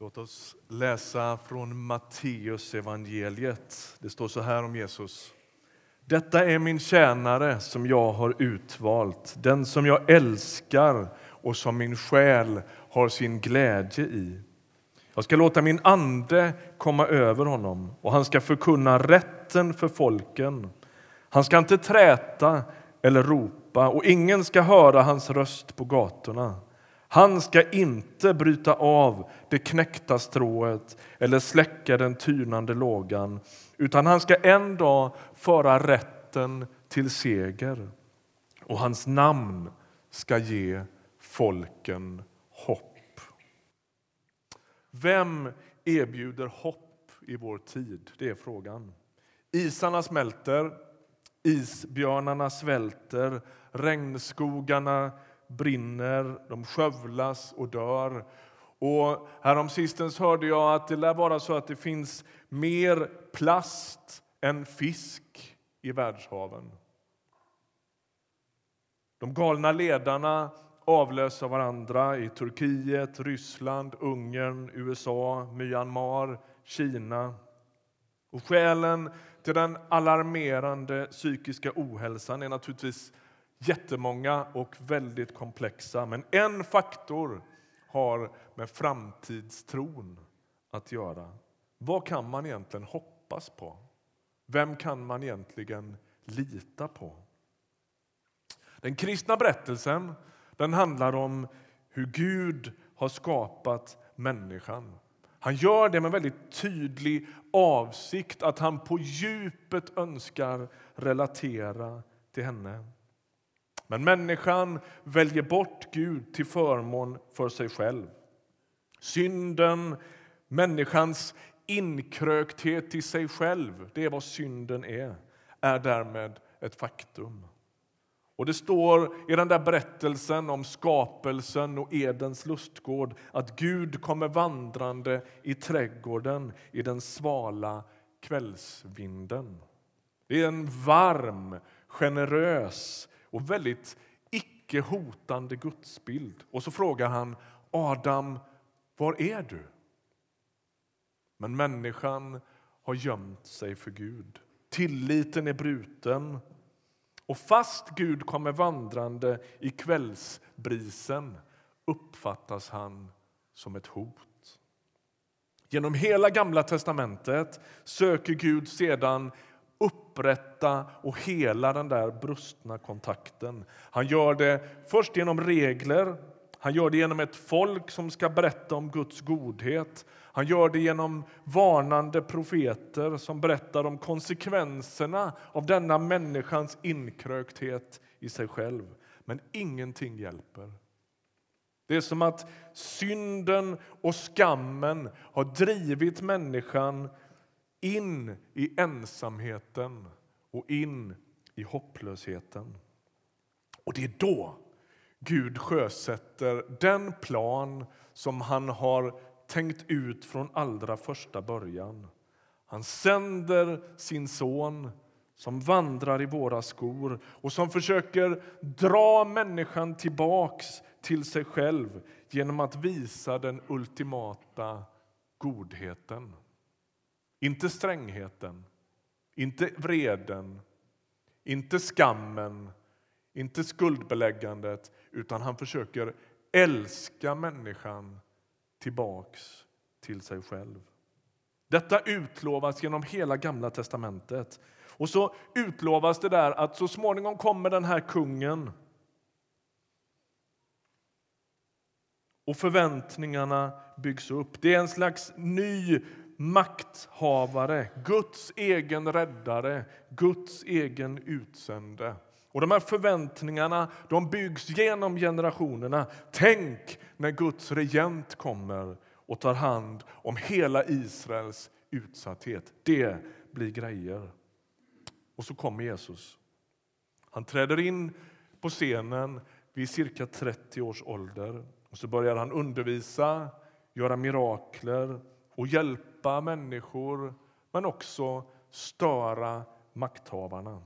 Låt oss läsa från Matteus evangeliet. Det står så här om Jesus. Detta är min tjänare som jag har utvalt, den som jag älskar och som min själ har sin glädje i. Jag ska låta min ande komma över honom och han ska förkunna rätten för folken. Han ska inte träta eller ropa och ingen ska höra hans röst på gatorna. Han ska inte bryta av det knäckta strået eller släcka den tynande lågan utan han ska en dag föra rätten till seger och hans namn ska ge folken hopp. Vem erbjuder hopp i vår tid? Det är frågan. Isarna smälter, isbjörnarna svälter, regnskogarna brinner, de skövlas och dör. Och häromsistens hörde jag att det lär vara så att det finns mer plast än fisk i världshaven. De galna ledarna avlöser varandra i Turkiet, Ryssland, Ungern, USA, Myanmar, Kina. Och skälen till den alarmerande psykiska ohälsan är naturligtvis jättemånga och väldigt komplexa. Men en faktor har med framtidstron att göra. Vad kan man egentligen hoppas på? Vem kan man egentligen lita på? Den kristna berättelsen den handlar om hur Gud har skapat människan. Han gör det med väldigt tydlig avsikt att han på djupet önskar relatera till henne. Men människan väljer bort Gud till förmån för sig själv. Synden, människans inkrökthet i sig själv, det är vad synden är, är därmed ett faktum. Och Det står i den där berättelsen om skapelsen och Edens lustgård att Gud kommer vandrande i trädgården i den svala kvällsvinden. Det är en varm, generös och väldigt icke hotande gudsbild. Och så frågar han Adam, var är du? Men människan har gömt sig för Gud. Tilliten är bruten. Och fast Gud kommer vandrande i kvällsbrisen uppfattas han som ett hot. Genom hela Gamla testamentet söker Gud sedan upprätta och hela den där brustna kontakten. Han gör det först genom regler, han gör det genom ett folk som ska berätta om Guds godhet. Han gör det genom varnande profeter som berättar om konsekvenserna av denna människans inkrökthet i sig själv. Men ingenting hjälper. Det är som att synden och skammen har drivit människan in i ensamheten och in i hopplösheten. Och det är då Gud sjösätter den plan som han har tänkt ut från allra första början. Han sänder sin son som vandrar i våra skor och som försöker dra människan tillbaks till sig själv genom att visa den ultimata godheten. Inte strängheten, inte vreden, inte skammen, inte skuldbeläggandet utan han försöker älska människan tillbaks till sig själv. Detta utlovas genom hela Gamla testamentet. Och så utlovas det där att så småningom kommer den här kungen. Och förväntningarna byggs upp. Det är en slags ny makthavare, Guds egen räddare, Guds egen utsände. Och De här förväntningarna de byggs genom generationerna. Tänk när Guds regent kommer och tar hand om hela Israels utsatthet. Det blir grejer. Och så kommer Jesus. Han träder in på scenen vid cirka 30 års ålder. Och så börjar han undervisa, göra mirakler och hjälpa människor men också störa makthavarna.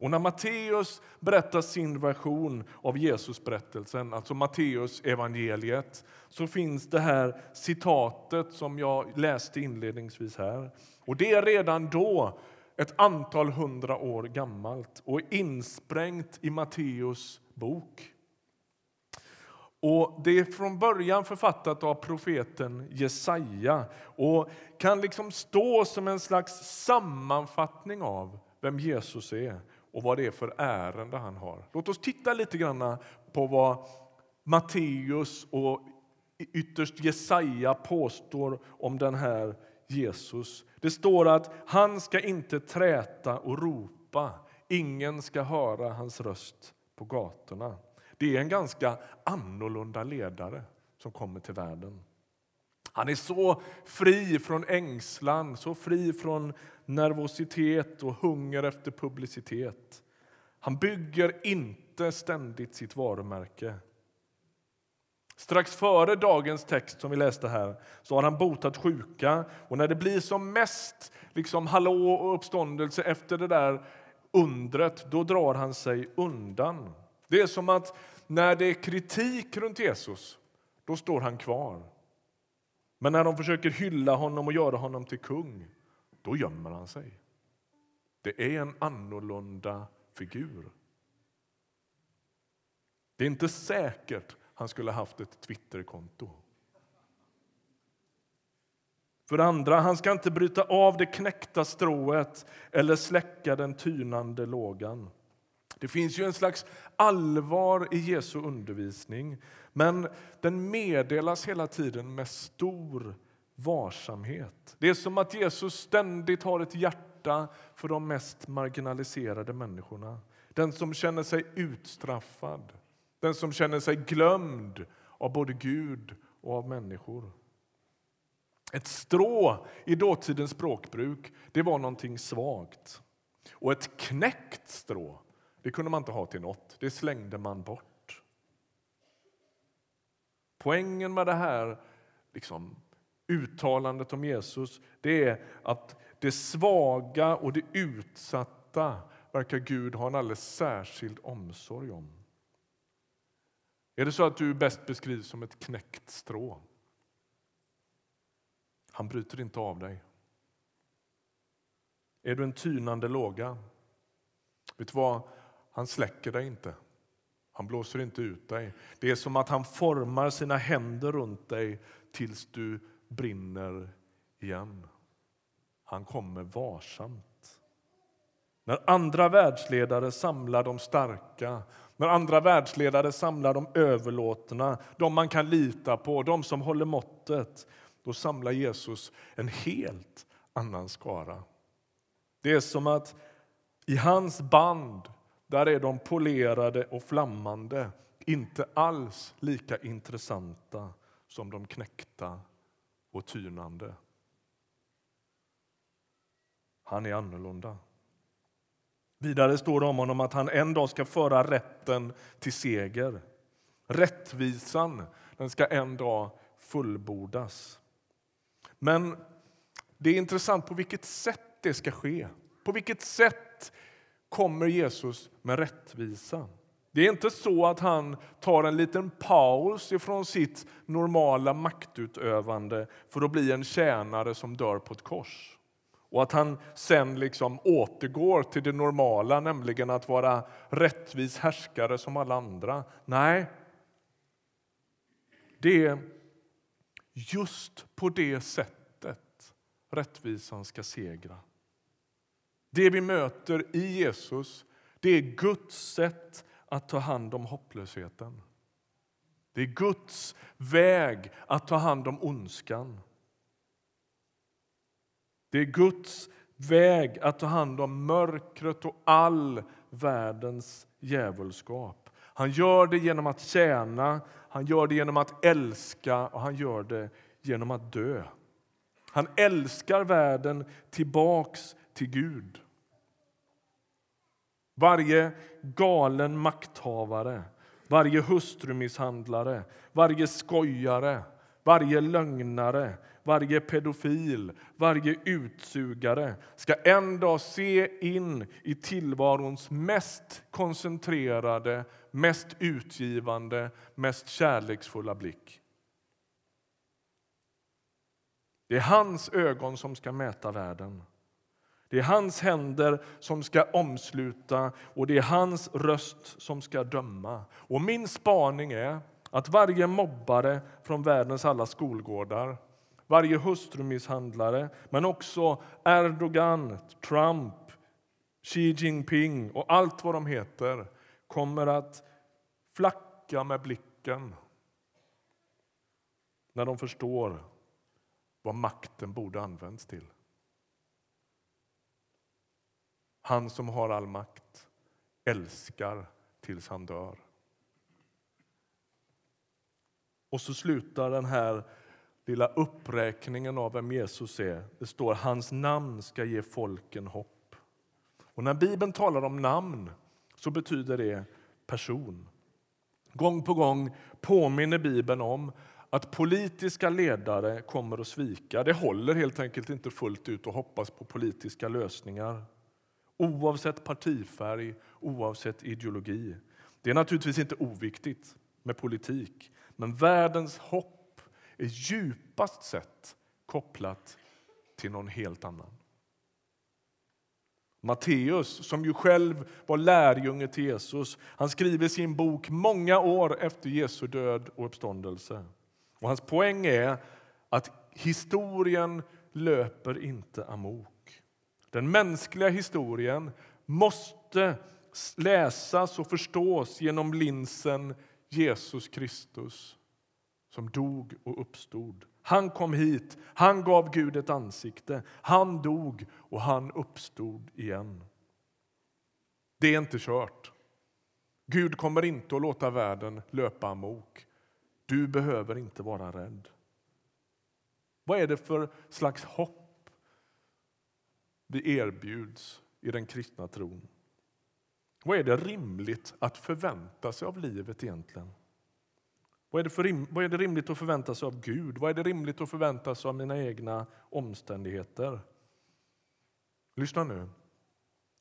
Och när Matteus berättar sin version av Jesusberättelsen, alltså Matteus evangeliet, så finns det här citatet som jag läste inledningsvis här. Och det är redan då ett antal hundra år gammalt och insprängt i Matteus bok. Och Det är från början författat av profeten Jesaja och kan liksom stå som en slags sammanfattning av vem Jesus är och vad det är för ärende han har. Låt oss titta lite grann på vad Matteus och ytterst Jesaja påstår om den här Jesus. Det står att han ska inte träta och ropa. Ingen ska höra hans röst på gatorna. Det är en ganska annorlunda ledare som kommer till världen. Han är så fri från ängslan, så fri från nervositet och hunger efter publicitet. Han bygger inte ständigt sitt varumärke. Strax före dagens text som vi läste här så har han botat sjuka och när det blir som mest liksom hallå och uppståndelse efter det där undret, då drar han sig undan. Det är som att när det är kritik runt Jesus, då står han kvar. Men när de försöker hylla honom och göra honom till kung, då gömmer han sig. Det är en annorlunda figur. Det är inte säkert han skulle haft ett Twitterkonto. För det andra, han ska inte bryta av det knäckta strået eller släcka den tynande lågan. Det finns ju en slags allvar i Jesu undervisning men den meddelas hela tiden med stor varsamhet. Det är som att Jesus ständigt har ett hjärta för de mest marginaliserade människorna. Den som känner sig utstraffad, den som känner sig glömd av både Gud och av människor. Ett strå i dåtidens språkbruk det var någonting svagt. Och ett knäckt strå det kunde man inte ha till något. Det slängde man bort. Poängen med det här liksom, uttalandet om Jesus det är att det svaga och det utsatta verkar Gud ha en alldeles särskild omsorg om. Är det så att du bäst beskrivs som ett knäckt strå? Han bryter inte av dig. Är du en tynande låga? Vet du vad? Han släcker dig inte. Han blåser inte ut dig. Det är som att han formar sina händer runt dig tills du brinner igen. Han kommer varsamt. När andra världsledare samlar de starka, när andra världsledare samlar de överlåtna, de man kan lita på, de som håller måttet, då samlar Jesus en helt annan skara. Det är som att i hans band där är de polerade och flammande inte alls lika intressanta som de knäckta och tynande. Han är annorlunda. Vidare står det om honom att han en dag ska föra rätten till seger. Rättvisan den ska en dag fullbordas. Men det är intressant på vilket sätt det ska ske. På vilket sätt kommer Jesus med rättvisa. Det är inte så att han tar en liten paus ifrån sitt normala maktutövande för att bli en tjänare som dör på ett kors. Och att han sen liksom återgår till det normala, nämligen att vara rättvis härskare som alla andra. Nej, det är just på det sättet rättvisan ska segra. Det vi möter i Jesus det är Guds sätt att ta hand om hopplösheten. Det är Guds väg att ta hand om ondskan. Det är Guds väg att ta hand om mörkret och all världens djävulskap. Han gör det genom att tjäna, han gör det genom att älska och han gör det genom att dö. Han älskar världen tillbaks till Gud. Varje galen makthavare, varje hustrumisshandlare, varje skojare, varje lögnare, varje pedofil, varje utsugare ska en dag se in i tillvarons mest koncentrerade, mest utgivande, mest kärleksfulla blick. Det är hans ögon som ska mäta världen. Det är hans händer som ska omsluta och det är hans röst som ska döma. Och min spaning är att varje mobbare från världens alla skolgårdar varje hustrumisshandlare, men också Erdogan, Trump, Xi Jinping och allt vad de heter kommer att flacka med blicken när de förstår vad makten borde använts till. Han som har all makt älskar tills han dör. Och så slutar den här lilla uppräkningen av vem Jesus är. Det står hans namn ska ge folken hopp. Och när Bibeln talar om namn så betyder det person. Gång på gång påminner Bibeln om att politiska ledare kommer att svika. Det håller helt enkelt inte fullt ut att hoppas på politiska lösningar oavsett partifärg, oavsett ideologi. Det är naturligtvis inte oviktigt med politik, men världens hopp är djupast sett kopplat till någon helt annan. Matteus, som ju själv var lärjunge till Jesus, han skriver sin bok många år efter Jesu död och uppståndelse. Och hans poäng är att historien löper inte amok. Den mänskliga historien måste läsas och förstås genom linsen Jesus Kristus som dog och uppstod. Han kom hit, han gav Gud ett ansikte, han dog och han uppstod igen. Det är inte kört. Gud kommer inte att låta världen löpa amok. Du behöver inte vara rädd. Vad är det för slags hopp vi erbjuds i den kristna tron? Vad är det rimligt att förvänta sig av livet egentligen? Vad är, det för rim, vad är det rimligt att förvänta sig av Gud? Vad är det rimligt att förvänta sig av mina egna omständigheter? Lyssna nu.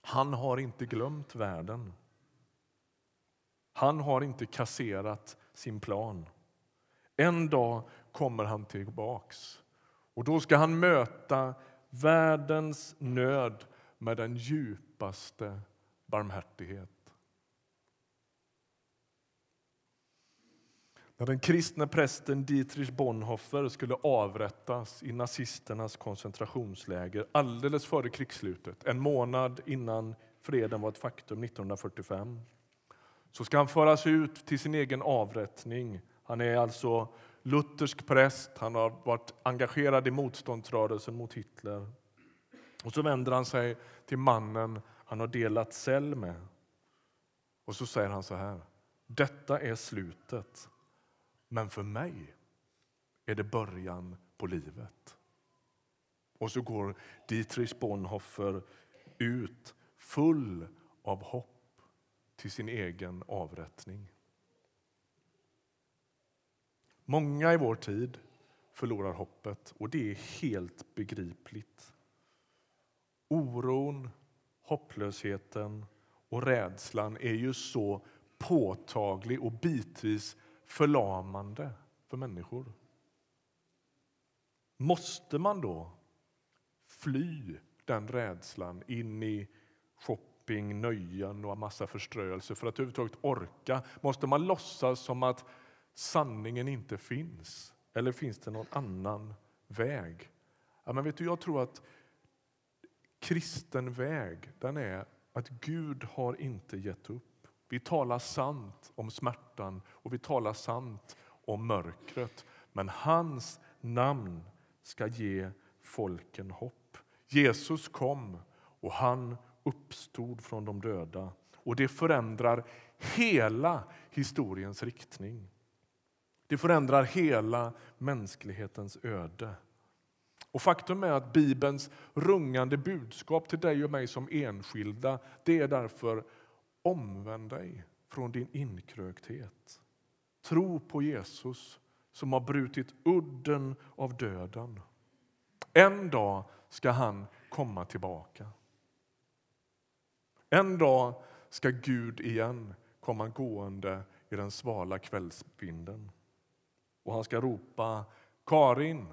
Han har inte glömt världen. Han har inte kasserat sin plan. En dag kommer han tillbaks och då ska han möta världens nöd med den djupaste barmhärtighet. När den kristne prästen Dietrich Bonhoeffer skulle avrättas i nazisternas koncentrationsläger alldeles före krigsslutet, en månad innan freden var ett faktum 1945, så ska han föras ut till sin egen avrättning. Han är alltså luthersk präst, han har varit engagerad i motståndsrörelsen mot Hitler. Och så vänder han sig till mannen han har delat cell med. Och så säger han så här. Detta är slutet. Men för mig är det början på livet. Och så går Dietrich Bonhoeffer ut full av hopp till sin egen avrättning. Många i vår tid förlorar hoppet, och det är helt begripligt. Oron, hopplösheten och rädslan är ju så påtaglig och bitvis förlamande för människor. Måste man då fly den rädslan in i shopping, nöjen och massa förströelse för att överhuvudtaget orka? Måste man låtsas som att sanningen inte finns? Eller finns det någon annan väg? Ja, men vet du, jag tror att kristen väg den är att Gud har inte gett upp. Vi talar sant om smärtan och vi talar sant om mörkret. Men hans namn ska ge folken hopp. Jesus kom och han uppstod från de döda. Och det förändrar hela historiens riktning. Det förändrar hela mänsklighetens öde. Och Faktum är att Bibelns rungande budskap till dig och mig som enskilda det är därför Omvänd dig från din inkrökthet. Tro på Jesus som har brutit udden av döden. En dag ska han komma tillbaka. En dag ska Gud igen komma gående i den svala kvällsvinden. Och han ska ropa Karin,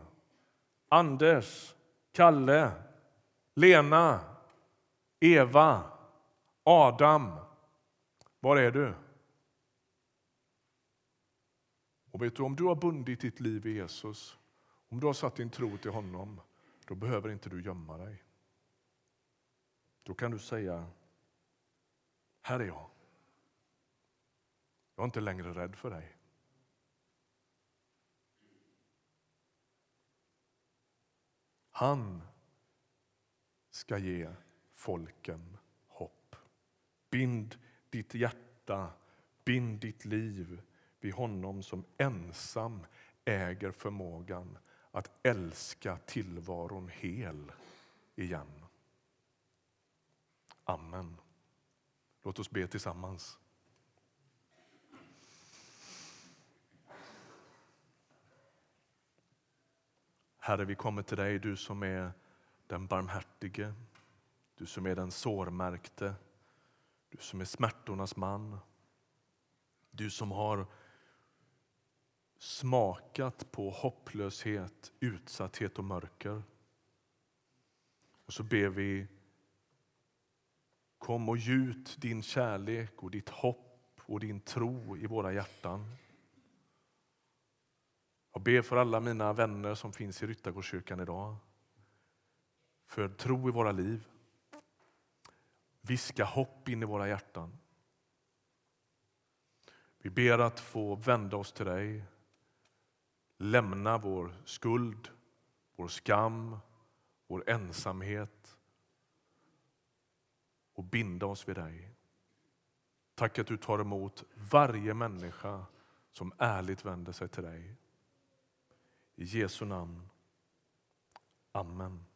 Anders, Kalle, Lena, Eva, Adam. Var är du? Och vet du, om du har bundit ditt liv i Jesus, om du har satt din tro till honom, då behöver inte du gömma dig. Då kan du säga, här är jag. Jag är inte längre rädd för dig. Han ska ge folken hopp. Bind ditt hjärta, bind ditt liv vid honom som ensam äger förmågan att älska tillvaron hel igen. Amen. Låt oss be tillsammans. Herre, vi kommer till dig, du som är den barmhärtige, du som är den sårmärkte, du som är smärtornas man. Du som har smakat på hopplöshet, utsatthet och mörker. Och så ber vi, kom och gjut din kärlek och ditt hopp och din tro i våra hjärtan. Jag ber för alla mina vänner som finns i Ryttargårdskyrkan idag. För tro i våra liv. Viska hopp in i våra hjärtan. Vi ber att få vända oss till dig, lämna vår skuld, vår skam, vår ensamhet och binda oss vid dig. Tack att du tar emot varje människa som ärligt vänder sig till dig. I Jesu namn. Amen.